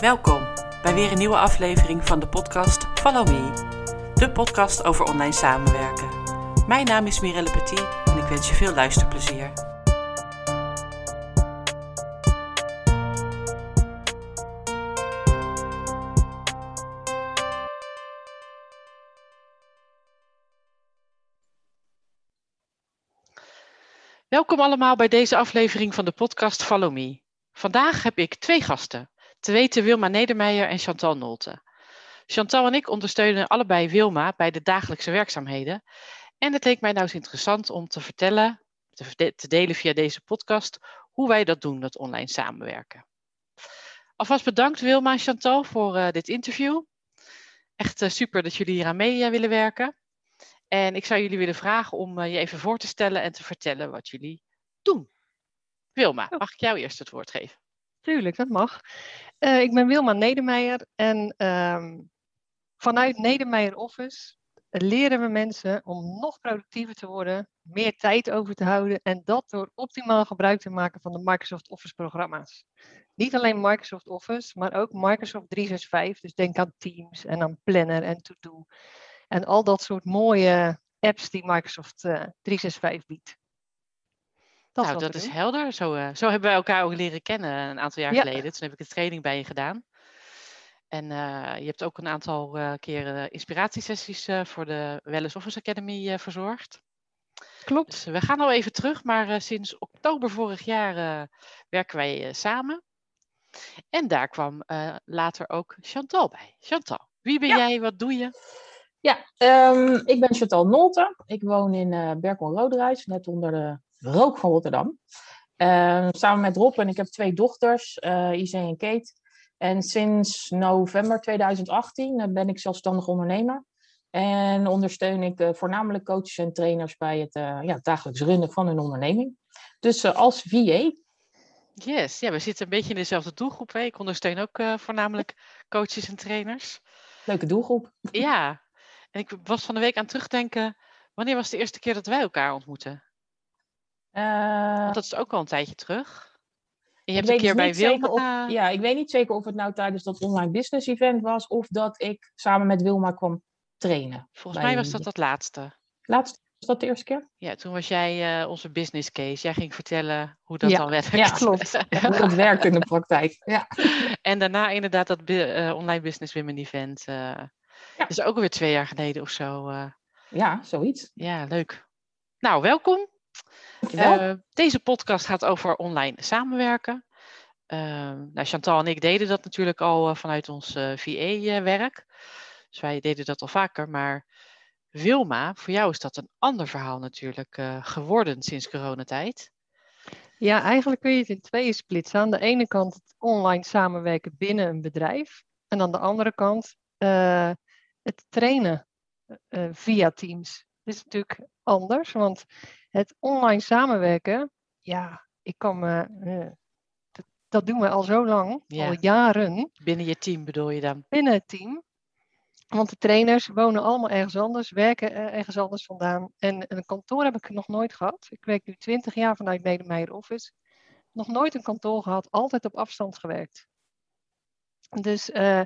Welkom bij weer een nieuwe aflevering van de podcast Follow Me, de podcast over online samenwerken. Mijn naam is Mirelle Petit en ik wens je veel luisterplezier. Welkom allemaal bij deze aflevering van de podcast Follow Me. Vandaag heb ik twee gasten, te weten Wilma Nedermeijer en Chantal Nolte. Chantal en ik ondersteunen allebei Wilma bij de dagelijkse werkzaamheden. En het leek mij nou eens interessant om te vertellen, te delen via deze podcast, hoe wij dat doen, dat online samenwerken. Alvast bedankt Wilma en Chantal voor uh, dit interview. Echt uh, super dat jullie hier aan mee uh, willen werken. En ik zou jullie willen vragen om je even voor te stellen en te vertellen wat jullie doen. Wilma, mag ik jou eerst het woord geven? Tuurlijk, dat mag. Uh, ik ben Wilma Nedermeijer en um, vanuit Nedermeijer Office leren we mensen om nog productiever te worden, meer tijd over te houden en dat door optimaal gebruik te maken van de Microsoft Office programma's. Niet alleen Microsoft Office, maar ook Microsoft 365. Dus denk aan Teams en aan Planner en To-Do. En al dat soort mooie apps die Microsoft uh, 365 biedt. Dat nou, dat is helder. Zo, uh, zo hebben wij elkaar ook leren kennen een aantal jaar ja. geleden. Toen heb ik een training bij je gedaan. En uh, je hebt ook een aantal uh, keren inspiratiesessies voor de Wellness Office Academy verzorgd. Klopt. Dus we gaan al even terug, maar sinds oktober vorig jaar werken wij samen. En daar kwam later ook Chantal bij. Chantal, wie ben ja. jij? Wat doe je? Ja, um, ik ben Chantal Nolte. Ik woon in uh, Berkel-Roderijs, net onder de rook van Rotterdam. Uh, samen met Rob en ik heb twee dochters, uh, en Kate. En sinds november 2018 ben ik zelfstandig ondernemer. En ondersteun ik uh, voornamelijk coaches en trainers bij het ja, dagelijks runnen van hun onderneming. Dus als VA. Yes, ja, we zitten een beetje in dezelfde doelgroep. Hè? Ik ondersteun ook voornamelijk coaches en trainers. Leuke doelgroep. Ja, en ik was van de week aan terugdenken. Wanneer was de eerste keer dat wij elkaar ontmoeten? Uh, Want dat is ook al een tijdje terug. Je hebt een keer bij Wilma... Of, ja, ik weet niet zeker of het nou tijdens dat online business event was... of dat ik samen met Wilma kwam trainen. Volgens mij was dat dat laatste. Laatste? Was dat de eerste keer? Ja, toen was jij uh, onze business case. Jij ging vertellen hoe dat ja, dan werkt. Ja, klopt. hoe dat werkt in de praktijk. Ja. En daarna inderdaad dat uh, online business women event. Uh, ja. Dus ook alweer twee jaar geleden of zo. ja, zoiets. Ja, leuk. Nou, welkom. Uh, deze podcast gaat over online samenwerken. Uh, nou, Chantal en ik deden dat natuurlijk al uh, vanuit ons VA-werk. Dus wij deden dat al vaker. Maar Wilma, voor jou is dat een ander verhaal natuurlijk geworden sinds coronatijd. Ja, eigenlijk kun je het in tweeën splitsen. Aan de ene kant het online samenwerken binnen een bedrijf. En aan de andere kant het trainen via Teams. Dit is natuurlijk anders, want het online samenwerken, ja, ik kan me, uh, dat, dat, doen we al zo lang, ja. al jaren. Binnen je team bedoel je dan? Binnen het team. Want de trainers wonen allemaal ergens anders, werken ergens anders vandaan. En een kantoor heb ik nog nooit gehad. Ik werk nu 20 jaar vanuit Nedermeijer Office. Nog nooit een kantoor gehad, altijd op afstand gewerkt. Dus uh,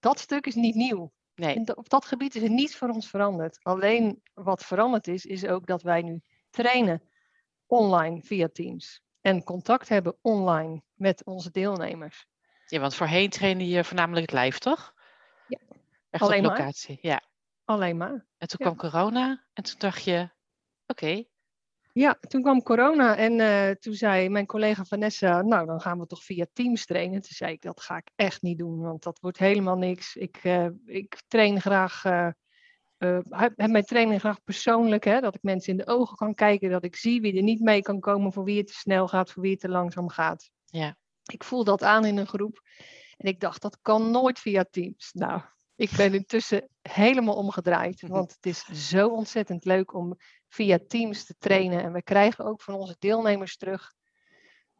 dat stuk is niet nieuw. Nee. En op dat gebied is er niets voor ons veranderd. Alleen wat veranderd is, is ook dat wij nu trainen online via Teams. En contact hebben online met onze deelnemers. Ja, want voorheen trainde je voornamelijk het live, toch? Ja. Echt Alleen op locatie, maar. ja. Alleen maar. En toen ja. kwam corona en toen dacht je, oké. Okay. Ja, toen kwam corona en uh, toen zei mijn collega Vanessa, nou dan gaan we toch via Teams trainen. Toen zei ik, dat ga ik echt niet doen, want dat wordt helemaal niks. Ik, uh, ik train graag... Uh, uh, heb mijn training graag persoonlijk, hè, dat ik mensen in de ogen kan kijken, dat ik zie wie er niet mee kan komen, voor wie het te snel gaat, voor wie het te langzaam gaat. Ja. Ik voel dat aan in een groep en ik dacht, dat kan nooit via Teams. Nou, ik ben intussen helemaal omgedraaid, want het is zo ontzettend leuk om via Teams te trainen. En we krijgen ook van onze deelnemers terug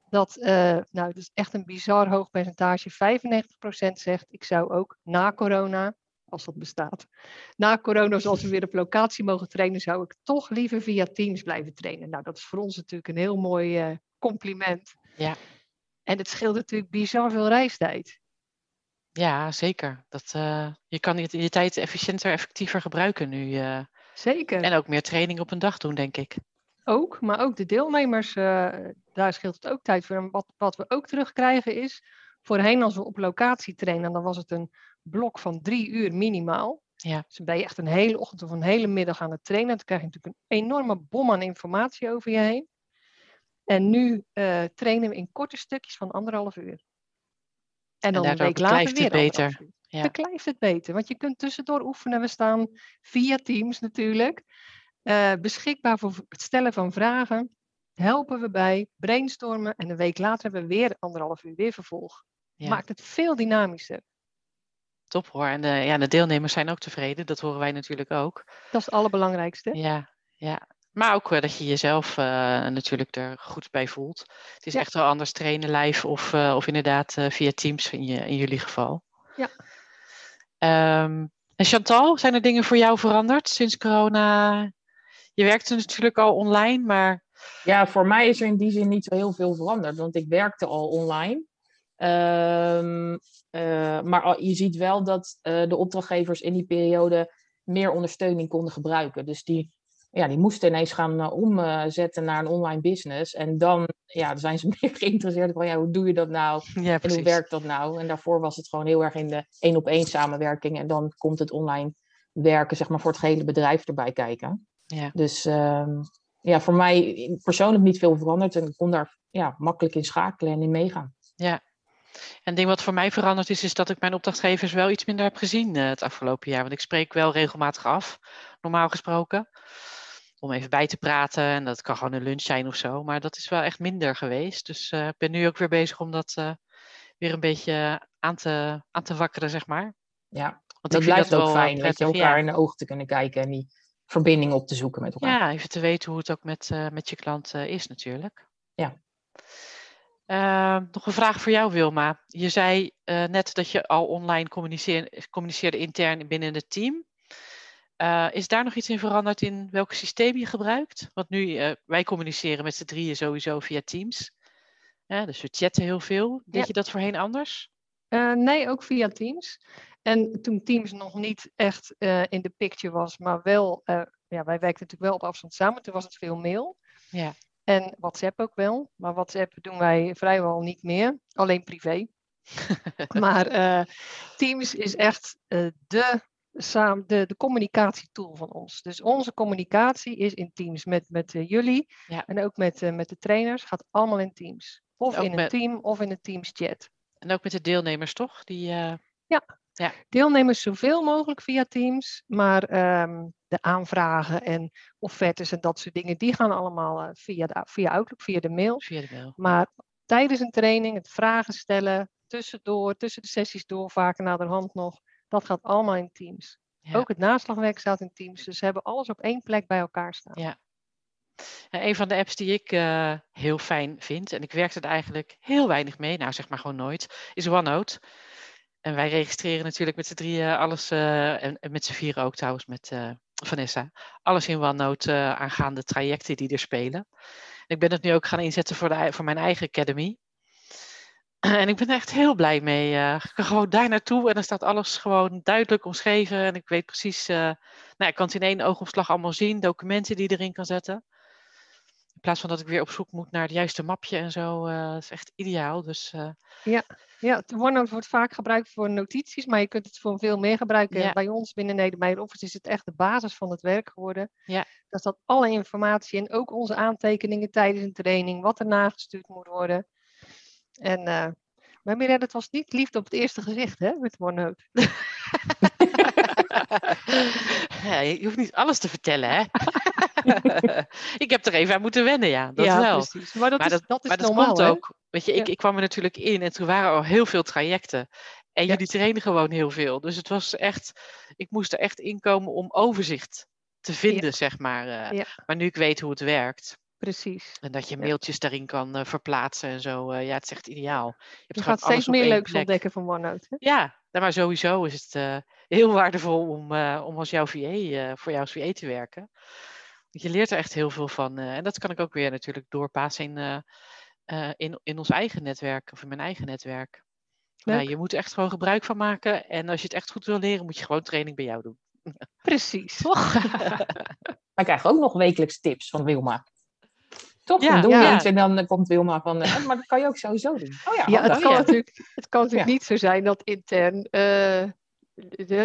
dat, uh, nou, het is echt een bizar hoog percentage, 95% zegt, ik zou ook na corona als dat bestaat. Na corona, als we weer op locatie mogen trainen, zou ik toch liever via Teams blijven trainen. Nou, dat is voor ons natuurlijk een heel mooi uh, compliment. Ja. En het scheelt natuurlijk bizar veel reistijd. Ja, zeker. Dat, uh, je kan je, je tijd efficiënter, effectiever gebruiken nu. Uh, zeker. En ook meer training op een dag doen, denk ik. Ook, maar ook de deelnemers, daar scheelt het ook tijd voor. En wat, wat we ook terugkrijgen is, voorheen als we op locatie trainen, dan was het een blok van drie uur minimaal. Ja. Dus dan ben je echt een hele ochtend of een hele middag aan het trainen. Dan krijg je natuurlijk een enorme bom aan informatie over je heen. En nu uh, trainen we in korte stukjes van anderhalf uur. En dan en een week later weer het beter. Ja. Dan blijft het beter. Want je kunt tussendoor oefenen. We staan via Teams natuurlijk. Uh, beschikbaar voor het stellen van vragen. Helpen we bij, brainstormen. En een week later hebben we weer anderhalf uur weer vervolg. Ja. Maakt het veel dynamischer. Top hoor. En de, ja, de deelnemers zijn ook tevreden. Dat horen wij natuurlijk ook. Dat is het allerbelangrijkste. Ja, ja. Maar ook uh, dat je jezelf uh, natuurlijk er goed bij voelt. Het is Ja. echt wel anders trainen live of, uh, of inderdaad via Teams in, je, in jullie geval. Ja. Um, en Chantal, zijn er dingen voor jou veranderd sinds corona? Je werkte natuurlijk al online, maar Ja, voor mij is er in die zin niet zo heel veel veranderd, want ik werkte al online. Ehm, eh, maar je ziet wel dat eh, de opdrachtgevers in die periode meer ondersteuning konden gebruiken. Dus die, ja, die moesten ineens gaan eh, omzetten naar een online business. En dan ja, zijn ze meer geïnteresseerd van ja, hoe doe je dat nou? ja, En hoe werkt dat nou? En daarvoor was het gewoon heel erg in de één op één samenwerking. En dan komt het online werken, zeg maar, voor het hele bedrijf erbij kijken. Ja. Dus ehm, ja, voor mij persoonlijk niet veel veranderd. En ik kon daar ja, makkelijk in schakelen en in meegaan. En een ding wat voor mij veranderd is, is dat ik mijn opdrachtgevers wel iets minder heb gezien eh, het afgelopen jaar. Want ik spreek wel regelmatig af, normaal gesproken. Om even bij te praten. En dat kan gewoon een lunch zijn of zo. Maar dat is wel echt minder geweest. Dus eh, ik ben nu ook weer bezig om dat eh, weer een beetje aan te, aan te wakkeren, zeg maar. Ja, Want dat ik vind blijft ook wel, eh, fijn, weet je, elkaar ja. in de ogen te kunnen kijken en die verbinding op te zoeken met elkaar. Ja, even te weten hoe het ook met, met je klant is natuurlijk. Ja. Eh, nog een vraag voor jou, Wilma. Je zei eh, net dat je al online communiceer- communiceerde intern binnen het team. Eh, is daar nog iets in veranderd in welk systeem je gebruikt? Want nu, eh, wij communiceren met z'n drieën sowieso via Teams. Dus we chatten heel veel. Deed Ja. je dat voorheen anders? Nee, ook via Teams. En toen Teams nog niet echt in de picture was, maar wel, ja, wij werkten natuurlijk wel op afstand samen, toen was het veel mail. Ja. En WhatsApp ook wel, maar WhatsApp doen wij vrijwel niet meer, alleen privé. maar eh, Teams is echt eh, de, saam, de, de communicatietool van ons. Dus onze communicatie is in Teams met, met eh, jullie Ja. en ook met, met de trainers, gaat allemaal in Teams. Of in een team of in een Teams chat. En ook met de deelnemers, toch? Die, eh, deelnemers zoveel mogelijk via Teams, maar ehm, de aanvragen en offertes en dat soort dingen, die gaan allemaal eh, via, de, via Outlook, via de mail. via de mail. Maar tijdens een training, het vragen stellen, tussendoor, tussen de sessies door, de hand nog, dat gaat allemaal in Teams. Ja. Ook het naslagwerk staat in Teams, dus ze hebben alles op één plek bij elkaar staan. Ja. En een van de apps die ik eh, heel fijn vind, en ik werk er eigenlijk heel weinig mee, nou zeg maar gewoon nooit, is OneNote. En wij registreren natuurlijk met z'n drieën alles, eh, en, en met z'n vieren ook trouwens met eh, Vanessa, alles in OneNote eh, aangaande trajecten die er spelen. Ik ben het nu ook gaan inzetten voor, de, voor mijn eigen academy. En ik ben echt heel blij mee. eh, ik kan gewoon daar naartoe en dan staat alles gewoon duidelijk omschreven. En ik weet precies, nou, ik kan het in één oogopslag allemaal zien, documenten die je erin kan zetten. In plaats van dat ik weer op zoek moet naar het juiste mapje en zo. eh dat is echt ideaal. Dus eh, Ja, het OneNote wordt vaak gebruikt voor notities, maar je kunt het voor veel meer gebruiken. Ja. Bij ons binnen Nedermeyer Office is het echt de basis van het werk geworden. Ja. Daar staat alle informatie in, ook onze aantekeningen tijdens een training, wat er nagestuurd moet worden. En eh maar Mirelle, het was niet liefde op het eerste gezicht, hè, met OneNote. ja, je hoeft niet alles te vertellen, hè? ik heb er even aan moeten wennen, ja. Dat ja, wel. precies. Maar dat maar is, dat, dat is maar dat komt hè? ook. Weet je, ik, Ja. ik kwam er natuurlijk in en toen waren er al heel veel trajecten. En Ja. jullie trainen gewoon heel veel. Dus het was echt, ik moest er echt inkomen om overzicht te vinden, zeg maar. eh. Maar nu ik weet hoe het werkt Precies. en dat je Ja. mailtjes daarin kan eh, verplaatsen en zo, eh, ja, het is echt ideaal. Je, hebt Je gaat steeds meer leuks plek. ontdekken van OneNote. Hè? Ja, nou, maar sowieso is het heel waardevol om, om als jouw VA, voor jou als VA te werken. Je leert er echt heel veel van. eh, en dat kan ik ook weer natuurlijk doorpassen in, eh, eh, in, in ons eigen netwerk of in mijn eigen netwerk. Nou, je moet er echt gewoon gebruik van maken. En als je het echt goed wil leren, moet je gewoon training bij jou doen. Precies. Toch? Wij krijgen ook nog wekelijks tips van Wilma. Toch? Ja, dan doen we ja. iets en dan komt Wilma van, eh, maar dat kan je ook sowieso doen. Oh ja, Ja, het kan, ja. Natuurlijk, het kan natuurlijk Ja. niet zo zijn dat intern eh,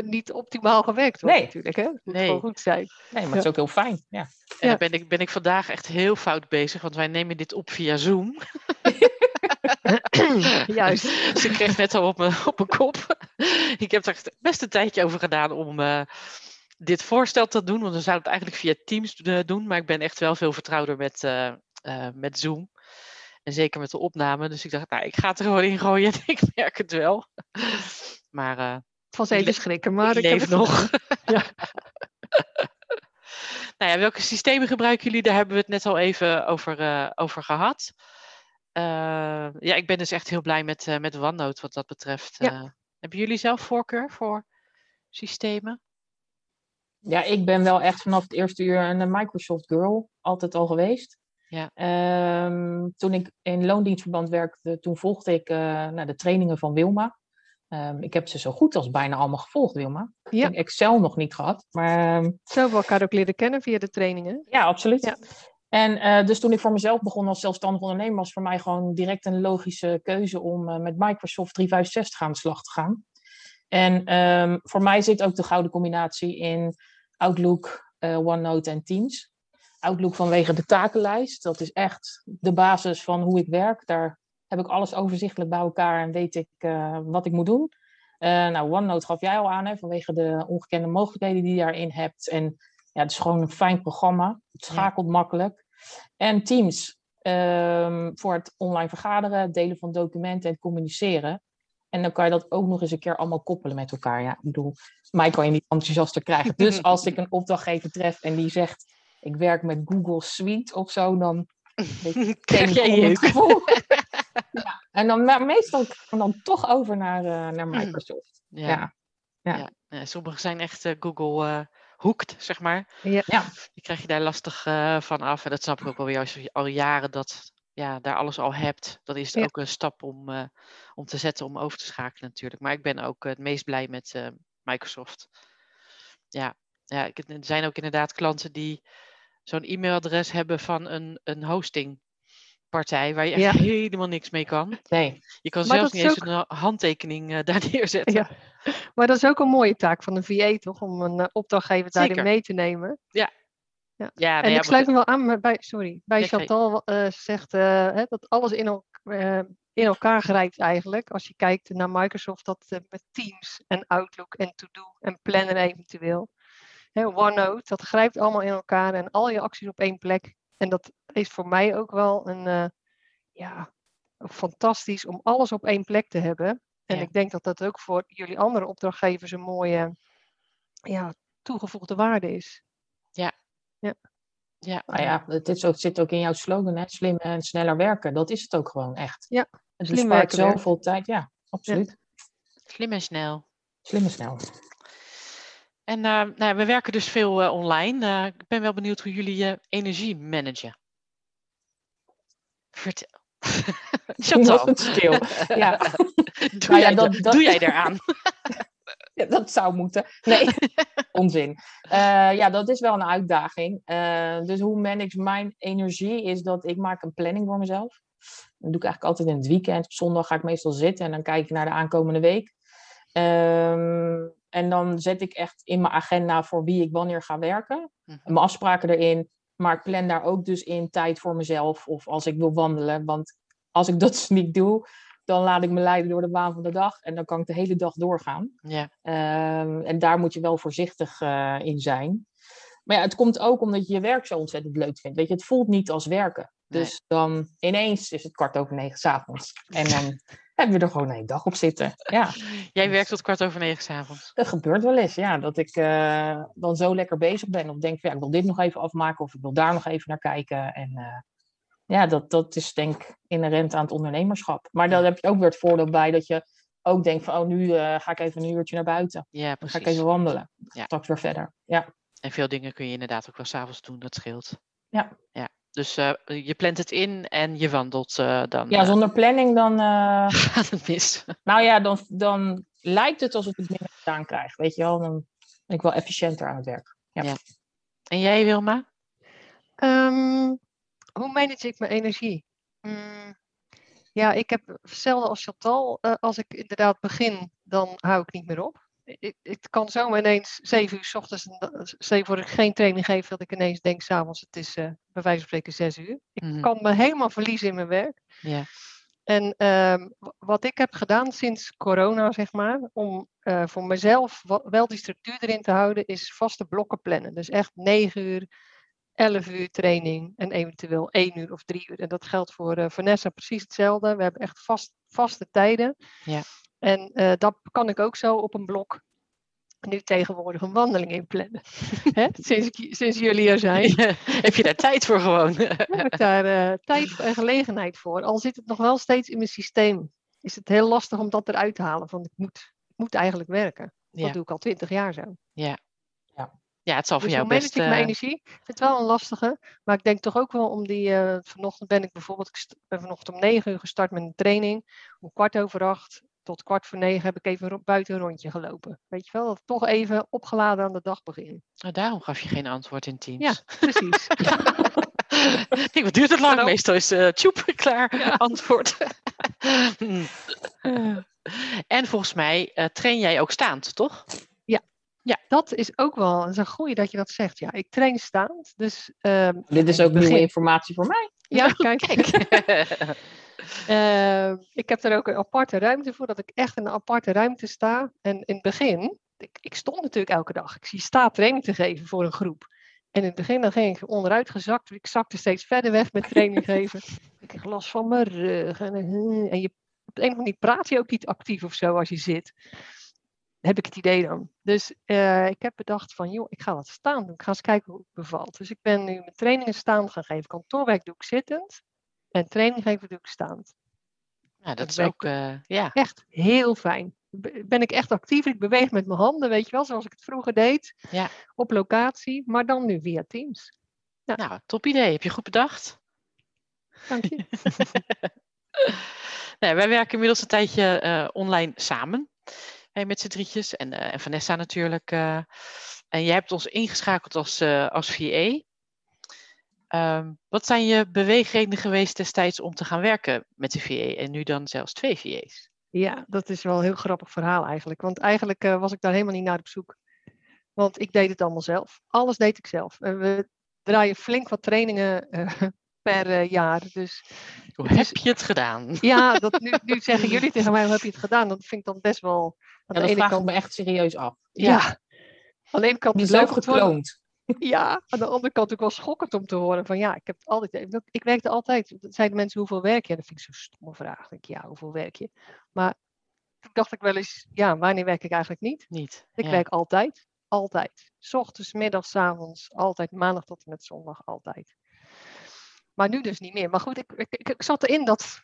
niet optimaal gewerkt wordt Nee. natuurlijk. Hè? Het moet Nee. gewoon goed zijn. Nee, maar het is ook heel fijn. Ja. En Ja. dan ben ik, ben ik vandaag echt heel fout bezig, want wij nemen dit op via Zoom. Juist. Dus ik kreeg net al op mijn, op mijn kop. ik heb er echt best een tijdje over gedaan om eh, dit voorstel te doen. Want we zouden het eigenlijk via Teams eh, doen. Maar ik ben echt wel veel vertrouwder met, eh, met Zoom. En zeker met de opname. Dus ik dacht, nou, ik ga het er gewoon in gooien. En ik merk het wel. Maar eh, Het was Ik even le- schrikken, maar ik ik, leef nog. Ja. nou ja, welke systemen gebruiken jullie? Daar hebben we het net al even over, eh, over gehad. Eh, ja, ik ben dus echt heel blij met, eh, met OneNote wat dat betreft. Ja. Eh, hebben jullie zelf voorkeur voor systemen? ja, ik ben wel echt vanaf het eerste uur een Microsoft girl. Altijd al geweest. Ja. Ehm, toen ik in loondienstverband werkte, toen volgde ik eh, nou, de trainingen van Wilma. Ehm, ik heb ze zo goed als bijna allemaal gevolgd, Wilma. Ja. Ik heb Excel nog niet gehad, maar ehm, Zo hebben we elkaar ook leren kennen via de trainingen. Ja, absoluut. Ja. En eh, dus toen ik voor mezelf begon als zelfstandig ondernemer, was voor mij gewoon direct een logische keuze om eh, met Microsoft 365 aan de slag te gaan. En ehm, voor mij zit ook de gouden combinatie in Outlook, eh, OneNote en Teams. Outlook vanwege de takenlijst. Dat is echt de basis van hoe ik werk. Daar heb ik alles overzichtelijk bij elkaar en weet ik eh, wat ik moet doen. Eh, nou, OneNote gaf jij al aan, hè, vanwege de ongekende mogelijkheden die je daarin hebt. En ja, het is gewoon een fijn programma. Het schakelt makkelijk. En Teams ehm, voor het online vergaderen, het delen van documenten en het communiceren. En dan kan je dat ook nog eens een keer allemaal koppelen met elkaar. Ja, ik bedoel, mij kan je niet enthousiaster krijgen. Dus als ik een opdrachtgever tref en die zegt, ik werk met Google Suite of zo, dan Krijg jij jeuk? gevoel. ja. En dan maar meestal dan toch over naar, eh, naar Microsoft. Ja, Ja. ja. ja. ja, sommige zijn echt eh, Google eh hoekt, zeg maar. Ja. Die krijg je daar lastig van af. En dat snap ik ook wel weer als je al jaren dat, ja, daar alles al hebt. Dan is ook een stap om, om te zetten om over te schakelen natuurlijk. Maar ik ben ook het meest blij met Microsoft. Ja, ja er zijn ook inderdaad klanten die zo'n e-mailadres hebben van een, een hostingpartij waar je echt Ja. helemaal niks mee kan. Nee, Je kan Maar zelfs niet eens een handtekening eh, daar neerzetten. Ja. Maar dat is ook een mooie taak van een VA, toch? Om een eh, opdrachtgever daarin mee te nemen. Ja, En nou ik ja, sluit me wel aan bij, sorry, bij Ja, Chantal eh, zegt hè, dat alles in, el- in elkaar grijpt eigenlijk. Als je kijkt naar Microsoft, dat met Teams en Outlook en To-Do en Planner eventueel. Hè, OneNote, dat grijpt allemaal in elkaar en al je acties op één plek. En dat is voor mij ook wel een, eh, ja, fantastisch om alles op één plek te hebben. En Ja. ik denk dat dat ook voor jullie andere opdrachtgevers een mooie ja, toegevoegde waarde is. ja, Nou ja, het, is ook, het zit ook in jouw slogan, hè? slim en sneller werken. Dat is het ook gewoon echt. Ja, Het slim bespaart werken zoveel tijd. Ja, absoluut. slim en snel. Slim en snel. En eh, nou, ja, we werken dus veel eh, online. Eh, ik ben wel benieuwd hoe jullie je energie managen. Vertel. Chantal, stil. Ja, doe, Nou ja, jij dat- da- dat- doe jij ja, dat zou moeten. Nee, onzin. Ja, dat is wel een uitdaging. Dus hoe manage ik mijn energie is dat ik maak een planning voor mezelf. Dat doe ik eigenlijk altijd in het weekend. Op zondag ga ik meestal zitten en dan kijk ik naar de aankomende week. Ehm, en dan zet ik echt in mijn agenda voor wie ik wanneer ga werken. Mhm. Mijn afspraken erin. Maar ik plan daar ook dus in tijd voor mezelf. Of als ik wil wandelen. Want als ik dat dus niet doe, dan laat ik me leiden door de waan van de dag. En dan kan ik de hele dag doorgaan. Ja, Ehm, en daar moet je wel voorzichtig eh, in zijn. Maar ja, het komt ook omdat je je werk zo ontzettend leuk vindt. Weet je, het voelt niet als werken. Nee. Dus dan ineens is het kwart over negen s'avonds. En dan heb je er gewoon een dag op zitten. Ja, jij werkt tot kwart over negen s'avonds. dat gebeurt wel eens. Ja, dat ik eh, dan zo lekker bezig ben. Of denk, van, ja, ik wil dit nog even afmaken. Of ik wil daar nog even naar kijken. En eh, ja, dat, dat is denk ik inherent aan het ondernemerschap. Maar dan heb je ook weer het voordeel bij dat je ook denkt van... Oh, nu eh, ga ik even een uurtje naar buiten. Ja, Dan precies. ga ik even wandelen. Ja. Straks weer verder. Ja. En veel dingen kun je inderdaad ook wel s'avonds doen, dat scheelt. Ja. ja. Dus eh, je plant het in en je wandelt uh, dan. Ja, zonder planning dan. gaat het mis. Nou ja, dan, dan lijkt het alsof ik het minder gedaan krijg. Weet je wel, dan ben ik wel efficiënter aan het werk. Ja. ja. En jij, Wilma? Um, hoe manage ik mijn energie? Mm, ja, ik heb hetzelfde als Chantal. Uh, als ik inderdaad begin, dan hou ik niet meer op. Het kan zomaar ineens zeven uur s ochtends, stel voor ik geen training geef, dat ik ineens denk s'avonds, het is uh, bij wijze van spreken zes uur. Ik mm. kan me helemaal verliezen in mijn werk. En um, wat ik heb gedaan sinds corona, zeg maar, om uh, voor mezelf wel die structuur erin te houden, is vaste blokken plannen. Dus echt negen uur 11 uur training en eventueel 1 uur of 3 uur. En dat geldt voor uh, Vanessa precies hetzelfde. We hebben echt vast, vaste tijden. Ja. En uh, dat kan ik ook zo op een blok nu tegenwoordig een wandeling inplannen. Hè? Sinds, sinds jullie er zijn. heb je daar tijd voor gewoon? heb ik daar uh, tijd en gelegenheid voor. Al zit het nog wel steeds in mijn systeem. Is het heel lastig om dat eruit te halen. Van ik moet, ik moet eigenlijk werken. Dat ja. doe ik al twintig jaar zo. Ja. Ja, het zal voor dus jou hoe best... manage ik mijn energie? Ik vind het wel een lastige. Maar ik denk toch ook wel om die... Uh, vanochtend ben ik bijvoorbeeld... Ik ben vanochtend om negen uur gestart met een training. Om kwart over acht tot kwart voor negen heb ik even buiten een rondje gelopen. Weet je wel? Toch even opgeladen aan de dag begin. Nou, daarom gaf je geen antwoord in Teams. Ja, precies. ik, wat duurt het lang? Meestal is uh, tjoep, klaar, ja. antwoord. en volgens mij uh, train jij ook staand, toch? Ja, dat is ook wel dat is een goeie dat je dat zegt. Ja, ik train staand. Dus, um, Dit is ook begin... nieuwe informatie voor mij. Ja, kijk. Uh, ik heb er ook een aparte ruimte voor, dat ik echt in een aparte ruimte sta. En in het begin, ik, ik stond natuurlijk elke dag. Ik zie sta training te geven voor een groep. En in het begin dan ging ik onderuit gezakt. Ik zakte steeds verder weg met training geven. Ik kreeg last van mijn rug. En, en je, op een of andere manier praat je ook niet actief of zo als je zit heb ik het idee dan. Dus uh, ik heb bedacht van, joh, ik ga wat staan doen. Ik ga eens kijken hoe het bevalt. Dus ik ben nu mijn trainingen staan gaan geven. Kantoorwerk doe ik zittend. En training geven doe ik staand. Ja, dat is ook, uh, ja. Echt heel fijn. Ben ik echt actief. Ik beweeg met mijn handen, weet je wel, zoals ik het vroeger deed. Ja. Op locatie, maar dan nu via Teams. Nou, nou top idee. Heb je goed bedacht? Dank je. nee, wij werken inmiddels een tijdje uh, online samen met z'n drietjes. En, uh, en Vanessa natuurlijk. En jij hebt ons ingeschakeld als, als VA. Um, wat zijn je beweegredenen geweest destijds om te gaan werken met de VA en nu dan zelfs twee VA's? Ja, dat is wel een heel grappig verhaal eigenlijk. Want eigenlijk was ik daar helemaal niet naar op zoek. Want ik deed het allemaal zelf. Alles deed ik zelf. En we draaien flink wat trainingen per jaar. Dus, hoe heb je het gedaan? Ja, dat nu, nu zeggen jullie tegen mij, hoe heb je het gedaan? Dat vind ik dan best wel aan ja, dat vraag kant... ik me echt serieus af. Ja. ja. Aan de ene kant... Die zelf gekloond. Ja, aan de andere kant ook wel schokkend om te horen van ja, ik heb altijd, ik werkte altijd, zeiden mensen hoeveel werk je? Dat vind ik zo'n stomme vraag. denk ik, ja, hoeveel werk je? Maar toen dacht ik wel eens, ja, wanneer werk ik eigenlijk niet? Niet. Ik werk altijd, altijd. S ochtends, middags, avonds, altijd, maandag tot en met zondag, altijd. Maar nu dus niet meer. Maar goed, ik, ik, ik, ik zat erin dat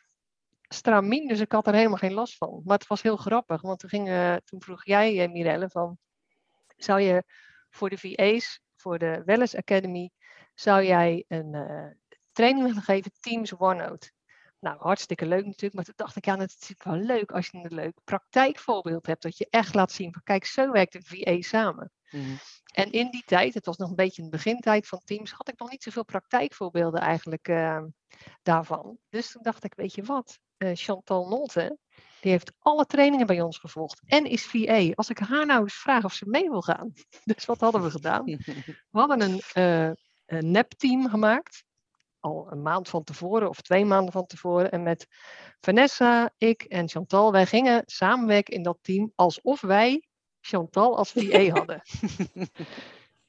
stramien, dus ik had er helemaal geen last van. Maar het was heel grappig, want toen, ging, uh, toen vroeg jij, uh, Mirelle, van, zou je voor de VA's, voor de Wellness Academy, zou jij een uh, training willen geven, Teams OneNote? Nou, hartstikke leuk natuurlijk, maar toen dacht ik, ja, het is wel leuk als je een leuk praktijkvoorbeeld hebt, dat je echt laat zien van, kijk, zo werkt de VA samen. Mm. En in die tijd, het was nog een beetje een begintijd van Teams, had ik nog niet zoveel praktijkvoorbeelden eigenlijk uh, daarvan. Dus toen dacht ik, weet je wat, uh, Chantal Nolte, die heeft alle trainingen bij ons gevolgd en is VA. Als ik haar nou eens vraag of ze mee wil gaan. Dus wat hadden we gedaan? We hadden een, uh, een nepteam gemaakt. Al een maand van tevoren of twee maanden van tevoren. En met Vanessa, ik en Chantal, wij gingen samenwerken in dat team alsof wij Chantal als VA hadden.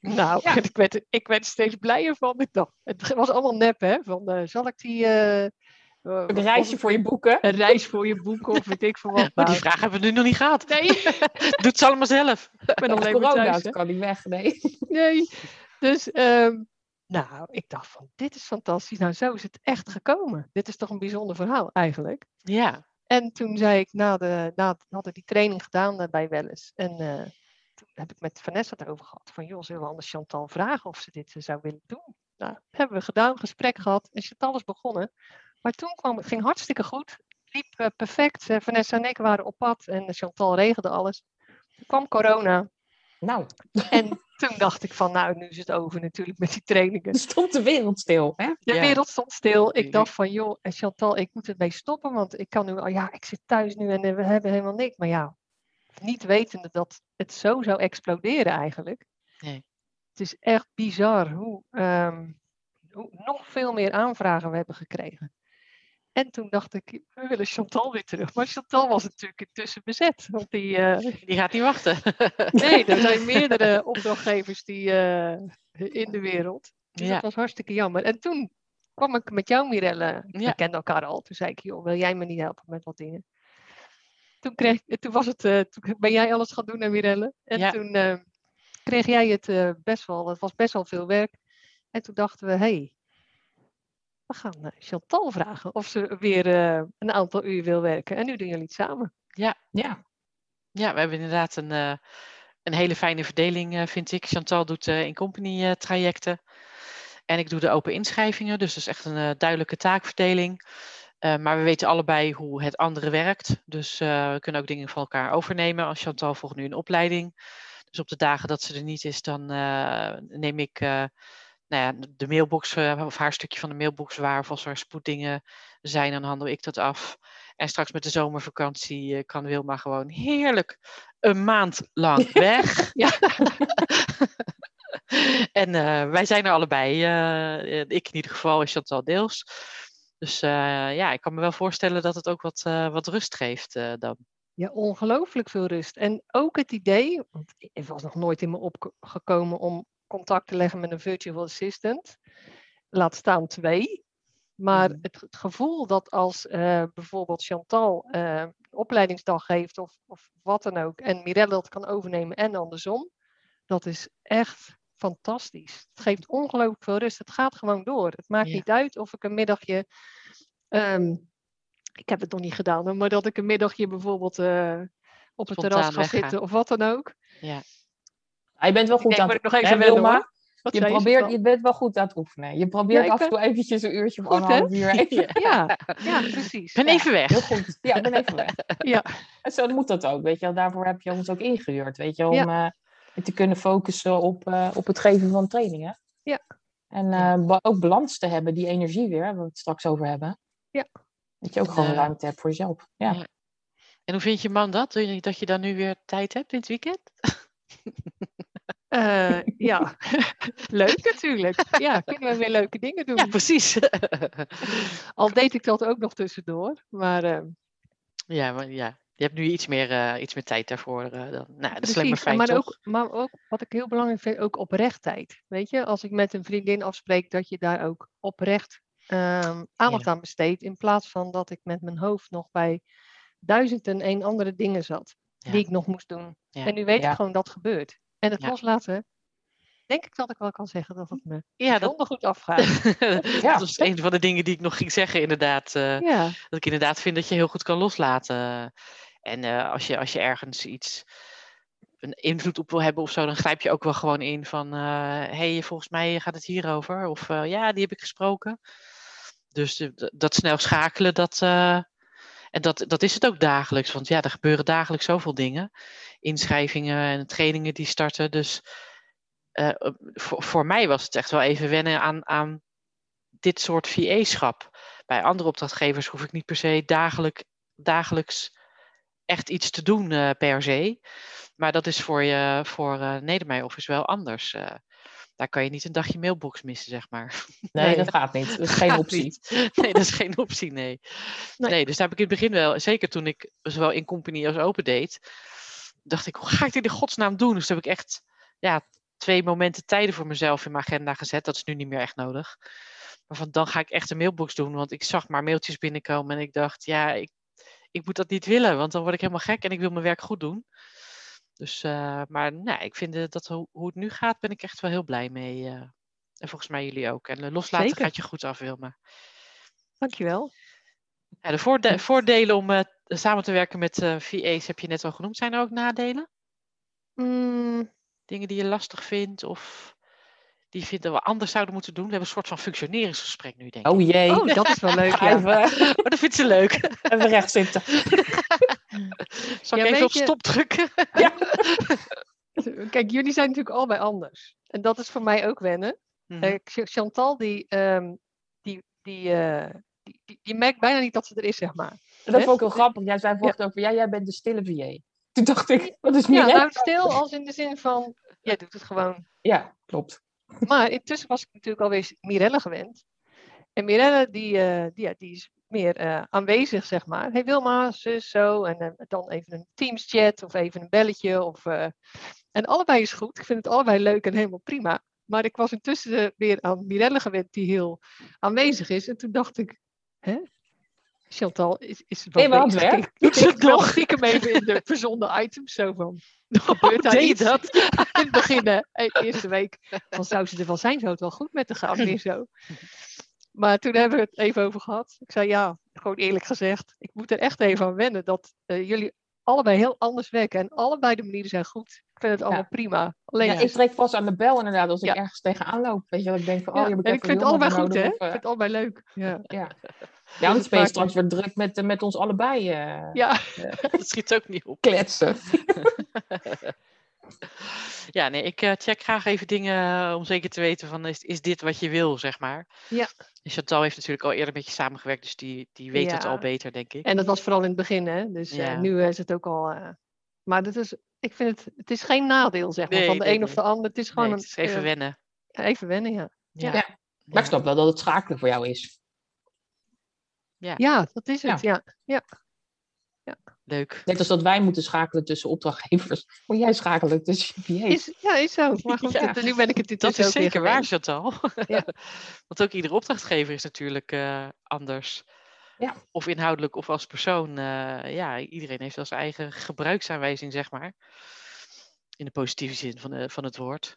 nou, ja. ik, werd, ik werd steeds blijer van. Ik dacht, het was allemaal nep, hè? Van, uh, zal ik die... Uh, een reisje voor je boeken. Een reis voor je boeken of weet ik veel wat. Maar die vraag hebben we nu nog niet gehad. Nee. Doet ze allemaal zelf. Ik ben alleen corona, thuis, kan niet weg, nee. Nee. Dus, um, nou, ik dacht van, dit is fantastisch. Nou, zo is het echt gekomen. Dit is toch een bijzonder verhaal eigenlijk. Ja. En toen zei ik, na de, na, hadden die training gedaan bij Welles. En uh, toen heb ik met Vanessa het over gehad. Van, joh, zullen we anders Chantal vragen of ze dit uh, zou willen doen? Nou, hebben we gedaan, gesprek gehad en Chantal is begonnen. Maar toen kwam het ging hartstikke goed. Liep eh, perfect. Eh, Vanessa en ik waren op pad en Chantal regelde alles. Toen kwam corona. Nou, En toen dacht ik van, nou, nu is het over natuurlijk met die trainingen. stond de wereld stil. Hè? De Ja. wereld stond stil. Ik dacht van, joh, en Chantal, ik moet ermee stoppen, want ik kan nu, al ja, ik zit thuis nu en eh, we hebben helemaal niks. Maar ja, niet wetende dat het zo zou exploderen eigenlijk. Nee. Het is echt bizar hoe, ehm, hoe nog veel meer aanvragen we hebben gekregen. En toen dacht ik, we willen Chantal weer terug. Maar Chantal was natuurlijk intussen bezet. Want die, eh, Die gaat niet wachten. nee, er zijn meerdere opdrachtgevers die, eh, in de wereld. Dus Ja. dat was hartstikke jammer. En toen kwam ik met jou, Mirelle. Ja. We kenden elkaar al. Toen zei ik, joh, wil jij me niet helpen met wat dingen? Toen, kreeg, toen, was het, eh, toen ben jij alles gaan doen, Mirelle. En Ja. toen eh, kreeg jij het eh, best wel, het was best wel veel werk. En toen dachten we, hé, hey, we gaan eh, Chantal vragen of ze weer eh, een aantal uur wil werken. En nu doen jullie het samen. Ja, Ja, we hebben inderdaad een, eh, een hele fijne verdeling, vind ik. Chantal doet in-company trajecten. En ik doe de open inschrijvingen. Dus dat is echt een duidelijke taakverdeling. Maar we weten allebei hoe het andere werkt. Dus we kunnen ook dingen van elkaar overnemen. Als Chantal volgt nu een opleiding. Dus op de dagen dat ze er niet is, dan neem ik nou ja, de mailbox eh, of haar stukje van de mailbox waar. Of als er spoeddingen zijn, dan handel ik dat af. En straks met de zomervakantie eh, kan Wilma gewoon heerlijk een maand lang weg. Ja. en eh, wij zijn er allebei. ik in ieder geval en Chantal deels. Dus ja, ik kan me wel voorstellen dat het ook wat, wat rust geeft dan. Ja, ongelooflijk veel rust. En ook het idee, want het was nog nooit in me opgekomen om contact te leggen met een virtual assistant. Laat staan twee. Maar Mhm. het, het gevoel dat als eh, bijvoorbeeld Chantal eh, opleidingsdag heeft of, of wat dan ook, en Mirelle dat kan overnemen en andersom, dat is echt fantastisch. Het geeft ongelooflijk veel rust. Het gaat gewoon door. Het maakt Ja. niet uit of ik een middagje ehm, ik heb het nog niet gedaan, maar dat ik een middagje bijvoorbeeld eh, op het terras ga weggaan. zitten of wat dan ook. Ah, je bent wel goed aan het ik nog even hè, wennen, Wilma? Je, probeert, je bent wel goed aan het oefenen. Je probeert af en toe eventjes een uurtje of anderhalf uur. Even. Ja, ja, precies. Ik ben even weg. Heel goed. Ja, ik ben even weg. Ja. En zo moet dat ook, weet je wel. Daarvoor heb je ons ook ingehuurd, weet je, om eh, te kunnen focussen op, eh, op het geven van trainingen. Ja. En eh, ba- ook balans te hebben, die energie weer, waar we het straks over hebben. Ja. Dat je ook gewoon ruimte hebt voor jezelf. Ja. ja. En hoe vind je man dat? Dat je dan nu weer tijd hebt in het weekend? Eh, ja, leuk natuurlijk. Ja, kunnen we weer leuke dingen doen. Ja, precies. Al deed ik dat ook nog tussendoor. Maar eh, ja, maar ja, je hebt nu iets meer, eh, iets meer tijd daarvoor. dan. Nou, dat is alleen maar fijn, maar, toch? ook, maar ook wat ik heel belangrijk vind, ook oprechtheid. Weet je, als ik met een vriendin afspreek, dat je daar ook oprecht ehm, aandacht aan besteedt. In plaats van dat ik met mijn hoofd nog bij duizend en één andere dingen zat. Ja. Die ik nog moest doen. Ja. En nu weet ik gewoon dat gebeurt. En het Ja. loslaten, denk ik dat ik wel kan zeggen dat het me Ja, dat, goed afgaat. dat was een van de dingen die ik nog ging zeggen, inderdaad. eh, ja, dat ik inderdaad vind dat je heel goed kan loslaten. En eh, als, je, als je ergens iets, een invloed op wil hebben of zo, dan grijp je ook wel gewoon in van, hé, hey, volgens mij gaat het hierover. Of eh, ja, die heb ik gesproken. Dus dat snel schakelen, dat, eh, en dat, dat is het ook dagelijks. Want ja, er gebeuren dagelijks zoveel dingen. Inschrijvingen en trainingen die starten. Dus eh, voor, voor mij was het echt wel even wennen aan, aan dit soort VA-schap. Bij andere opdrachtgevers hoef ik niet per se dagelijk, dagelijks echt iets te doen eh, per se. Maar dat is voor, je, voor Nedermeyer Office wel anders. eh. Daar kan je niet een dagje mailbox missen, zeg maar. Nee, dat gaat niet. Dat is geen Gaat optie. niet. Nee, dat is geen optie, nee. Nee. nee. dus daar heb ik in het begin wel, zeker toen ik zowel in company als open deed, dacht ik, hoe ga ik dit in godsnaam doen? Dus toen heb ik echt ja, twee momenten tijden voor mezelf in mijn agenda gezet. Dat is nu niet meer echt nodig. Maar van dan ga ik echt een mailbox doen, want ik zag maar mailtjes binnenkomen en ik dacht, ja, ik, ik moet dat niet willen, want dan word ik helemaal gek en ik wil mijn werk goed doen. Dus, eh, maar nou, ik vind eh, dat hoe, hoe het nu gaat, ben ik echt wel heel blij mee. eh. en volgens mij jullie ook. En loslaten Zeker. gaat je goed af, Wilma. dankjewel. Ja, de voorde- voordelen om eh, samen te werken met eh VA's heb je net al genoemd. Zijn er ook nadelen? Mm, Dingen die je lastig vindt of die vinden we anders zouden moeten doen. We hebben een soort van functioneringsgesprek nu, denk ik. Oh jee. Oh, dat is wel leuk. Ja. even, Maar dat vindt ze leuk. even recht zitten. Zal Ja, ik even weet op je- stop drukken? Kijk, jullie zijn natuurlijk allebei anders. En dat is voor mij ook wennen. Mhm. Eh, Ch- Chantal, die, ehm, die, die, eh, die, die, die merkt bijna niet dat ze er is, zeg maar. Dat vond ik heel grappig. Jij zei van, ja, jij bent de stille VA. Toen dacht ik, wat is Ja, Mirelle? nou stil als in de zin van, jij doet het gewoon. Ja, klopt. Maar intussen was ik natuurlijk alweer Mirelle gewend. En Mirelle, die, eh, die, ja, die is meer eh, aanwezig, zeg maar. Hey Wilma, zus, zo. En eh, dan even een Teams chat of even een belletje. Of, eh, En allebei is goed. Ik vind het allebei leuk en helemaal prima. Maar ik was intussen weer aan Mirelle gewend, die heel aanwezig is. En toen dacht ik, hè? Chantal, is, is het wel bezig? werk. Ik- Doet ze nog? nog? Stiekem even in de verzonden items, zo van... Gebeurt daar deed je iets? dat? In het begin, hè, eerste week, van zou ze er wel zijn, zou het wel goed met de gaan, weer zo. Maar toen hebben we het even over gehad. Ik zei ja, gewoon eerlijk gezegd, ik moet er echt even aan wennen dat eh, jullie allebei heel anders werken. En allebei de manieren zijn goed. Ik vind het allemaal prima. Alleen, Ja, ik trek pas aan de bel inderdaad als ik ergens tegenaan loop. Weet je, dat ik denk van, oh, je hebt en ik vind het allebei goed, hè? Ik eh, vind het allebei leuk. Ja, ja, ja anders ben je straks weer druk met, eh, met ons allebei eh, ja. Dat schiet ook niet op. kletsen. Ja, nee, ik eh, check graag even dingen eh, om zeker te weten van is, is dit wat je wil, zeg maar. Ja. En Chantal heeft natuurlijk al eerder met je samengewerkt, dus die, die weet het Ja. al beter, denk ik. En dat was vooral in het begin, hè? Dus eh, Ja. nu is het ook al. eh, maar dat is, ik vind het, het is geen nadeel, zeg maar, Nee, van de een of de ander. Het is gewoon Nee, een, het is even eh, wennen. even wennen, ja. Ja. Ja. Maar ik snap wel dat het schakelen voor jou is. Ja, dat is het, ja. Leuk. Net als dat wij moeten schakelen tussen opdrachtgevers. Moet jij schakelen tussen VA's. Is, ja, is zo. Maar goed, Ja. dit- nu ben ik het Dat intussen is zeker waar. Chantal. Ja. Want ook iedere opdrachtgever is natuurlijk eh, anders. Ja. Of inhoudelijk of als persoon. eh, ja, iedereen heeft wel zijn eigen gebruiksaanwijzing, zeg maar. In de positieve zin van, de, van het woord.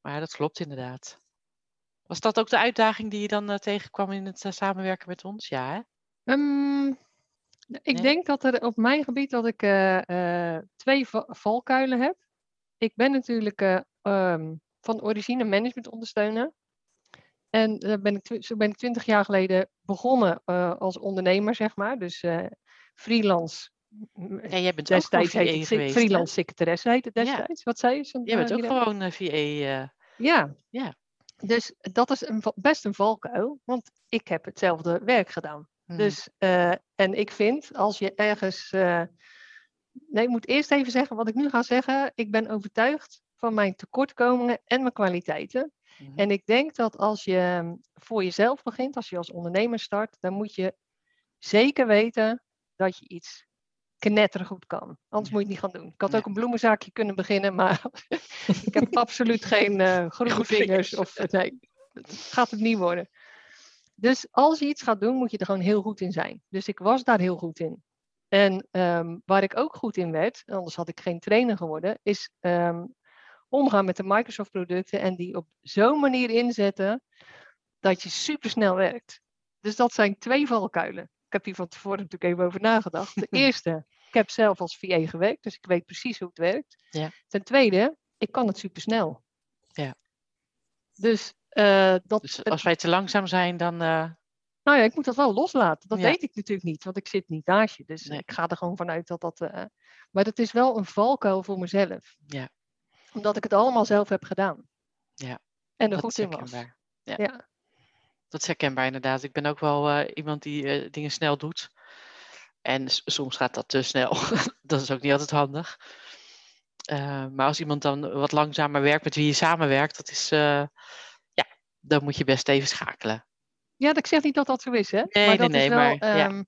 Maar dat klopt inderdaad. Was dat ook de uitdaging die je dan eh, tegenkwam in het samenwerken met ons? Ja, hè? Ehm, ik Nee? denk dat er op mijn gebied dat ik eh, eh, twee va- valkuilen heb. Ik ben natuurlijk eh, ehm, van origine management ondersteuner. En daar ben ik, zo ben ik twintig jaar geleden begonnen als ondernemer, zeg maar. Dus freelance. Ja, jij bent ook Destijds heette het se- geweest. freelance secretaresse heette Ja. destijds. Wat zei je? Jij bent ook gewoon VA. eh, Ja. Ja. Dus dat is een, best een valkuil, want ik heb hetzelfde werk gedaan. Mhm. Dus, eh, en ik vind, als je ergens. eh, nee, ik moet eerst even zeggen wat ik nu ga zeggen. Ik ben overtuigd van mijn tekortkomingen en mijn kwaliteiten. Mhm. En ik denk dat als je mm, voor jezelf begint, als je als ondernemer start, dan moet je zeker weten dat je iets knettergoed kan. Anders moet je het niet gaan doen. Ik had Ja. ook een bloemenzaakje kunnen beginnen, maar ik heb absoluut geen eh groene vingers. Of, nee, het gaat het niet worden. Dus als je iets gaat doen, moet je er gewoon heel goed in zijn. Dus ik was daar heel goed in. En ehm, waar ik ook goed in werd, anders had ik geen trainer geworden, is ehm, omgaan met de Microsoft producten en die op zo'n manier inzetten dat je supersnel werkt. Dus dat zijn twee valkuilen. Ik heb hier van tevoren natuurlijk even over nagedacht. De eerste, ik heb zelf als VA gewerkt, dus ik weet precies hoe het werkt. Ja. Ten tweede, ik kan het supersnel. Ja. Dus, eh, dat, Dus als wij te langzaam zijn, dan. eh, nou ja, ik moet dat wel loslaten. Dat Ja. weet ik natuurlijk niet, want ik zit niet naast je. Dus Nee. ik ga er gewoon vanuit dat dat. eh, maar het is wel een valkuil voor mezelf. Ja. Omdat ik het allemaal zelf heb gedaan. Ja, En er dat goed in was. Ja. Ja. Dat is herkenbaar inderdaad. Ik ben ook wel iemand die dingen snel doet. En soms gaat dat te snel. dat is ook niet altijd handig. Maar als iemand dan wat langzamer werkt met wie je samenwerkt, dat is, dan moet je best even schakelen. ja, ik zeg niet dat dat zo is, hè? Nee, maar dat nee, is nee, wel maar, ja. ehm,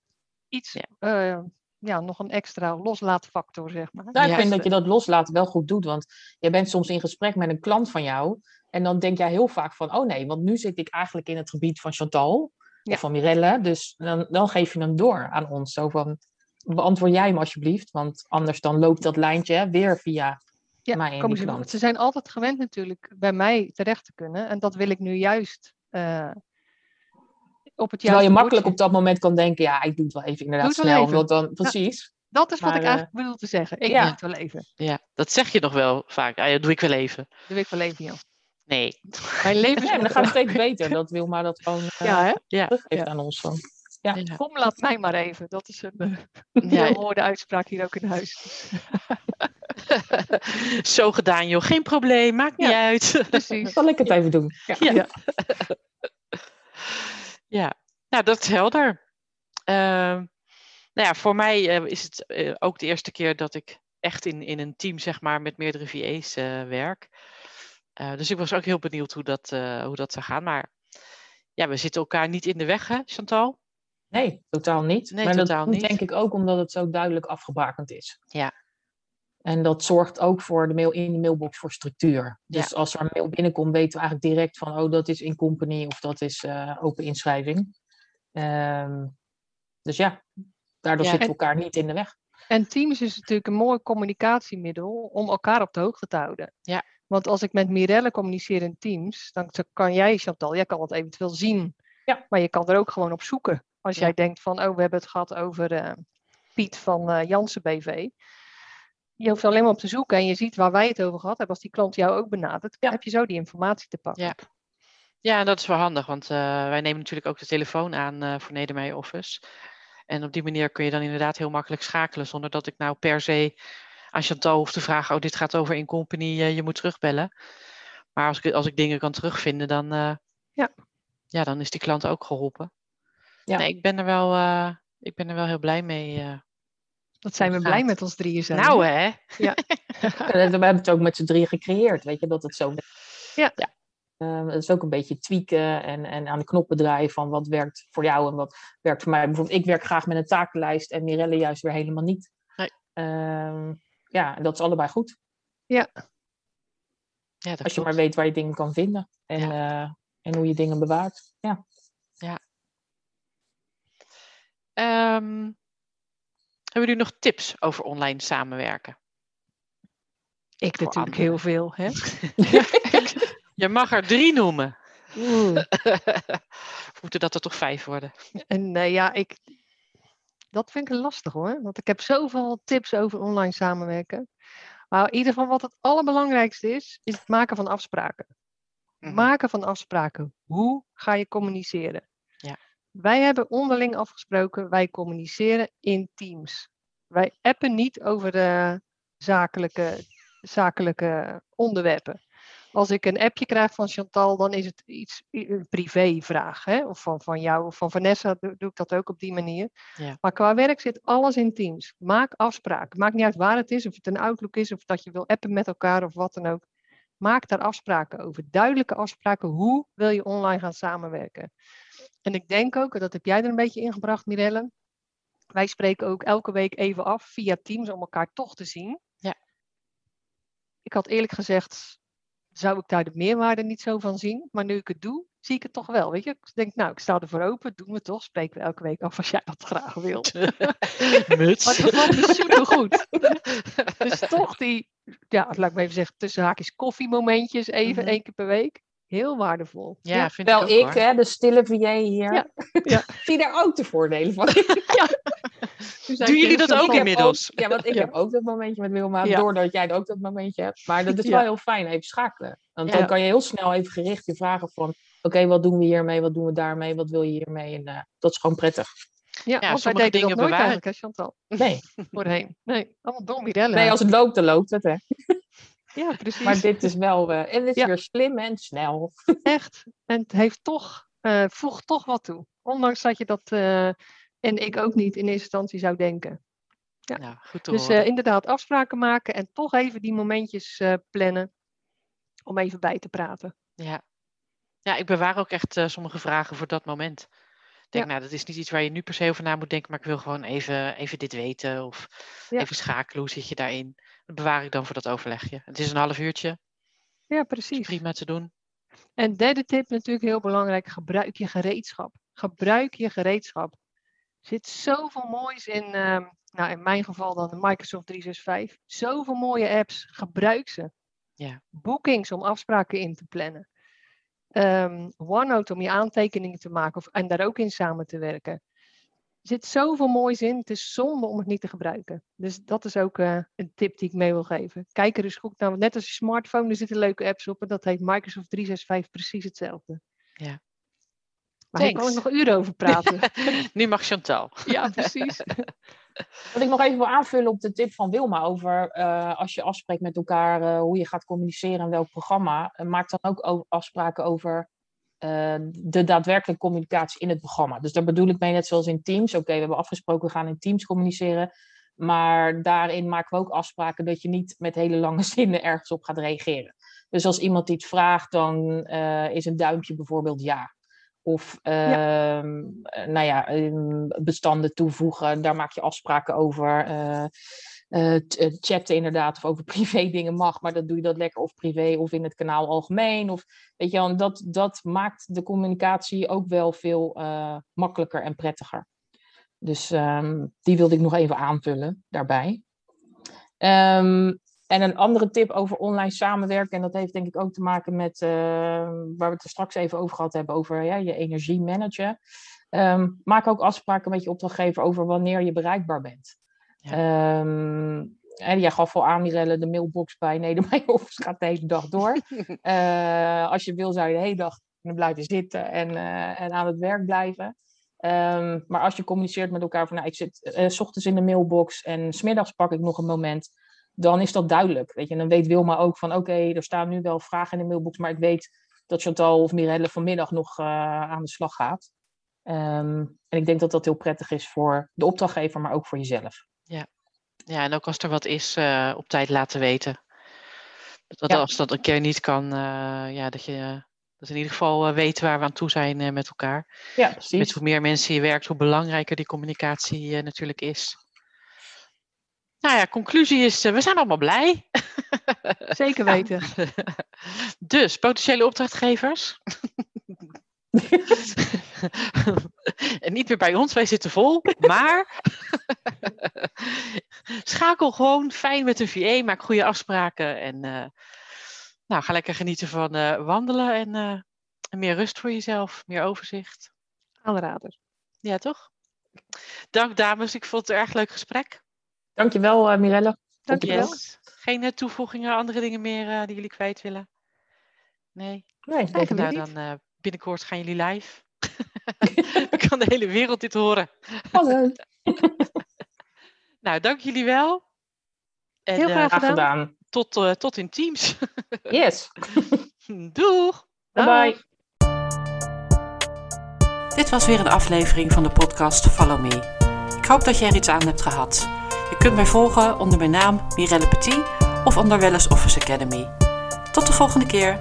iets, Ja. eh, ja, nog een extra loslaatfactor, zeg maar. Nou, ik Ja. vind dat je dat loslaten wel goed doet. Want je bent soms in gesprek met een klant van jou. En dan denk jij heel vaak van, oh nee, want nu zit ik eigenlijk in het gebied van Chantal. Ja. Of van Mirelle. Dus dan, dan geef je hem door aan ons. Zo van, beantwoord jij hem alsjeblieft. Want anders dan loopt dat lijntje weer via Ja, komen die ze, zijn altijd gewend natuurlijk bij mij terecht te kunnen. En dat wil ik nu juist eh, op het Terwijl je makkelijk op dat moment kan denken, ja, ik doe het wel even inderdaad Doe het wel snel. even. Want dan, precies. Dat is wat Maar, ik eh, eigenlijk bedoel te zeggen. Ik ja. doe het wel even. Ja, dat zeg je nog wel vaak. Ah, ja, doe ik wel even. Doe ik wel even, ja. Nee. Mijn leven maar dan gaat het steeds beter. Dat wil maar dat gewoon eh, Ja, hè? Ja. teruggeeft Ja. aan ons. Van. Ja. Kom, laat mij maar even. Dat is een uh, Ja. hoorde uitspraak hier ook in huis. Zo gedaan, joh. Geen probleem, maakt niet Ja. uit. Precies. Zal ik het even doen? Ja. Ja. Ja. Nou dat is helder. Ehm, nou ja, voor mij eh, is het eh, ook de eerste keer dat ik echt in, in een team, zeg maar, met meerdere VA's eh, werk. Eh, dus ik was ook heel benieuwd hoe dat, eh, hoe dat zou gaan. Maar ja, we zitten elkaar niet in de weg, hè, Chantal? Nee, totaal niet. Nee, maar totaal dat niet. denk ik ook omdat het zo duidelijk afgebakend is. Ja. En dat zorgt ook voor de mail in de mailbox voor structuur. Dus als er een mail binnenkomt, weten we eigenlijk direct van, oh, dat is in company of dat is eh, open inschrijving. Ehm, dus ja, daardoor Ja, zitten we elkaar niet in de weg. En Teams is natuurlijk een mooi communicatiemiddel om elkaar op de hoogte te houden. Ja. Want als ik met Mirelle communiceer in Teams, dan kan jij, Chantal, jij kan het eventueel zien. Ja. Maar je kan er ook gewoon op zoeken. Als Ja. jij denkt van, oh, we hebben het gehad over eh, Piet van eh Jansen BV. Je hoeft alleen maar op te zoeken en je ziet waar wij het over gehad hebben. Als die klant jou ook benadert, Ja. heb je zo die informatie te pakken. Ja. Ja, en dat is wel handig, want eh, wij nemen natuurlijk ook de telefoon aan eh, voor Nedermeijer Office. En op die manier kun je dan inderdaad heel makkelijk schakelen, zonder dat ik nou per se aan Chantal hoef te vragen, oh, dit gaat over in company, eh, je moet terugbellen. Maar als ik, als ik dingen kan terugvinden, dan, Ja. ja, dan is die klant ook geholpen. Ja. Nee, ik ben er wel, ik ben er wel heel blij mee. Eh. Dat zijn we blij met ons drieën zijn. nou hè? En we hebben het ook met z'n drieën gecreëerd, weet je, dat het zo Ja. Ja. Ehm, het is ook een beetje tweaken en, en aan de knoppen draaien van wat werkt voor jou en wat werkt voor mij. Bijvoorbeeld, ik werk graag met een takenlijst en Mirelle juist weer helemaal niet. Nee. Ehm, ja, en dat is allebei goed. Ja, dat Als je klopt. maar weet waar je dingen kan vinden en, eh, en hoe je dingen bewaart. Ja. Ehm, hebben jullie nog tips over online samenwerken? Ik Voor natuurlijk anderen. heel veel. Hè? Je mag er drie noemen. Moeten dat er toch vijf worden? En eh, ja, ik, dat vind ik lastig hoor. Want ik heb zoveel tips over online samenwerken. Maar in ieder geval wat het allerbelangrijkste is, is het maken van afspraken. Mhm. Maken van afspraken. Hoe ga je communiceren? Wij hebben onderling afgesproken, wij communiceren in teams. Wij appen niet over de zakelijke, zakelijke onderwerpen. Als ik een appje krijg van Chantal, dan is het iets, een privévraag. Hè? Of van, van jou of van Vanessa doe, doe ik dat ook op die manier. Ja. Maar qua werk zit alles in teams. Maak afspraken. Maakt niet uit waar het is, of het een Outlook is, of dat je wil appen met elkaar of wat dan ook. Maak daar afspraken over. Duidelijke afspraken. Hoe wil je online gaan samenwerken? En ik denk ook, en dat heb jij er een beetje ingebracht, Mirelle. Wij spreken ook elke week even af via Teams om elkaar toch te zien. Ja. Ik had eerlijk gezegd, zou ik daar de meerwaarde niet zo van zien. Maar nu ik het doe, zie ik het toch wel. Weet je? Ik denk, nou, ik sta ervoor open. Doen we toch. Spreken we elke week af als jij dat graag wilt. Muts. Maar het bevalt me supergoed. dus toch die, ja, laat ik maar even zeggen, tussen haakjes koffiemomentjes even Mhm. één keer per week. Heel waardevol. Ja, vind Wel ik ook ik, hoor. hè, de stille VA hier, Ja, ja. zie daar ook de voordelen van. Dus Doen jullie dat ook inmiddels? ook- ja, want ik Ja. heb ook dat momentje met Wilma, Ja. doordat jij ook dat momentje hebt. Maar dat is Ja. wel heel fijn, even schakelen. Want Ja. dan kan je heel snel even gericht je vragen van... Oké, wat doen we hiermee? Wat doen we daarmee? Wat wil je hiermee? En eh, dat is gewoon prettig. Ja, sommige dingen dat nooit bewaren- eigenlijk, hè, Chantal? Nee, Voorheen. Nee, allemaal dom, Mirelle. nee als het loopt, dan loopt het. Hè. Ja, precies. Maar dit is wel... eh, en het is Ja. weer slim en snel. Echt. En het heeft toch, eh, voegt toch wat toe. Ondanks dat je dat, eh, en ik ook niet in eerste instantie zou denken. Ja. Goed te Dus eh, inderdaad afspraken maken en toch even die momentjes eh, plannen om even bij te praten. Ja. ja, ik bewaar ook echt eh, sommige vragen voor dat moment. Ik denk, Ja. nou, dat is niet iets waar je nu per se over na moet denken, maar ik wil gewoon even, even dit weten of Ja. even schakelen. Hoe zit je daarin? Dat bewaar ik dan voor dat overlegje. Het is een half uurtje, Ja, precies. prima te doen. En derde tip natuurlijk heel belangrijk, gebruik je gereedschap. Gebruik je gereedschap. Er zit zoveel moois in, ehm, nou in mijn geval dan de Microsoft 365. Zoveel mooie apps, gebruik ze. Ja. Bookings om afspraken in te plannen. Ehm, OneNote om je aantekeningen te maken of, en daar ook in samen te werken. zit zoveel moois in. Het is zonde om het niet te gebruiken. Dus dat is ook uh, een tip die ik mee wil geven. Kijk er eens goed naar. Net als je smartphone, er zitten leuke apps op. En dat heet Microsoft 365 precies hetzelfde. Ja. Maar daar kan ik nog uren over praten. nu mag Chantal. ja, precies. Wat ik nog even wil aanvullen op de tip van Wilma over uh, als je afspreekt met elkaar uh, hoe je gaat communiceren en welk programma. maak dan ook afspraken over de daadwerkelijke communicatie in het programma. Dus daar bedoel ik mee, net zoals in Teams. Oké, we hebben afgesproken, we gaan in Teams communiceren. Maar daarin maken we ook afspraken dat je niet met hele lange zinnen ergens op gaat reageren. Dus als iemand iets vraagt, dan is een duimpje bijvoorbeeld ja. Of ja. Uh, nou ja, bestanden toevoegen, daar maak je afspraken over. Uh, uh, chatten inderdaad, of over privé dingen mag, maar dan doe je dat lekker of privé of in het kanaal algemeen. Of, weet je wel, dat, dat maakt de communicatie ook wel veel uh, makkelijker en prettiger. Dus um, die wilde ik nog even aanvullen daarbij. Um, en een andere tip over online samenwerken, en dat heeft denk ik ook te maken met uh, waar we het er straks even over gehad hebben, over ja, je energie managen. Um, maak ook afspraken met je opdrachtgever over wanneer je bereikbaar bent. Ja. Um, en jij gaf al aan, Mirelle, de mailbox bij Nedermeyer gaat de hele dag door. uh, als je wil, zou je de hele dag blijven zitten en, uh, en aan het werk blijven. Um, maar als je communiceert met elkaar van, nou, ik zit uh, s ochtends in de mailbox en smiddags pak ik nog een moment, dan is dat duidelijk. Weet je, en dan weet Wilma ook van, oké, okay, er staan nu wel vragen in de mailbox, maar ik weet dat Chantal of Mirelle vanmiddag nog aan de slag gaat. Um, en ik denk dat dat heel prettig is voor de opdrachtgever, maar ook voor jezelf. Ja, ja en ook als er wat is, uh, op tijd laten weten. Dat ja. als dat een keer niet kan, uh, ja, dat je dat in ieder geval weet waar we aan toe zijn met elkaar. Ja, precies. Met hoe meer mensen je werkt, hoe belangrijker die communicatie natuurlijk is. Nou ja, conclusie is, we zijn allemaal blij. Zeker weten. dus, potentiële opdrachtgevers. en niet meer bij ons, wij zitten vol. Maar schakel gewoon fijn met de VA, maak goede afspraken. En uh, nou, ga lekker genieten van uh, wandelen en, uh, en, meer rust voor jezelf, meer overzicht. Aanrader. Ja, toch? Dank dames, ik vond het een erg leuk gesprek. Dankjewel uh, Mirelle. Dankjewel. Yes. Geen toevoegingen, andere dingen meer die jullie kwijt willen? Nee? Nee, nou, nou dan binnenkort gaan jullie live. Dan kan de hele wereld dit horen. Hallo. nou, dank jullie wel. En, Heel graag, uh, gedaan. Tot, uh, tot in Teams. yes. Doeg. Bye bye. Dit was weer een aflevering van de podcast Follow Me. Ik hoop dat je er iets aan hebt gehad. Kunt mij volgen onder mijn naam Mirelle Petit of onder Wellness Office Academy. Tot de volgende keer.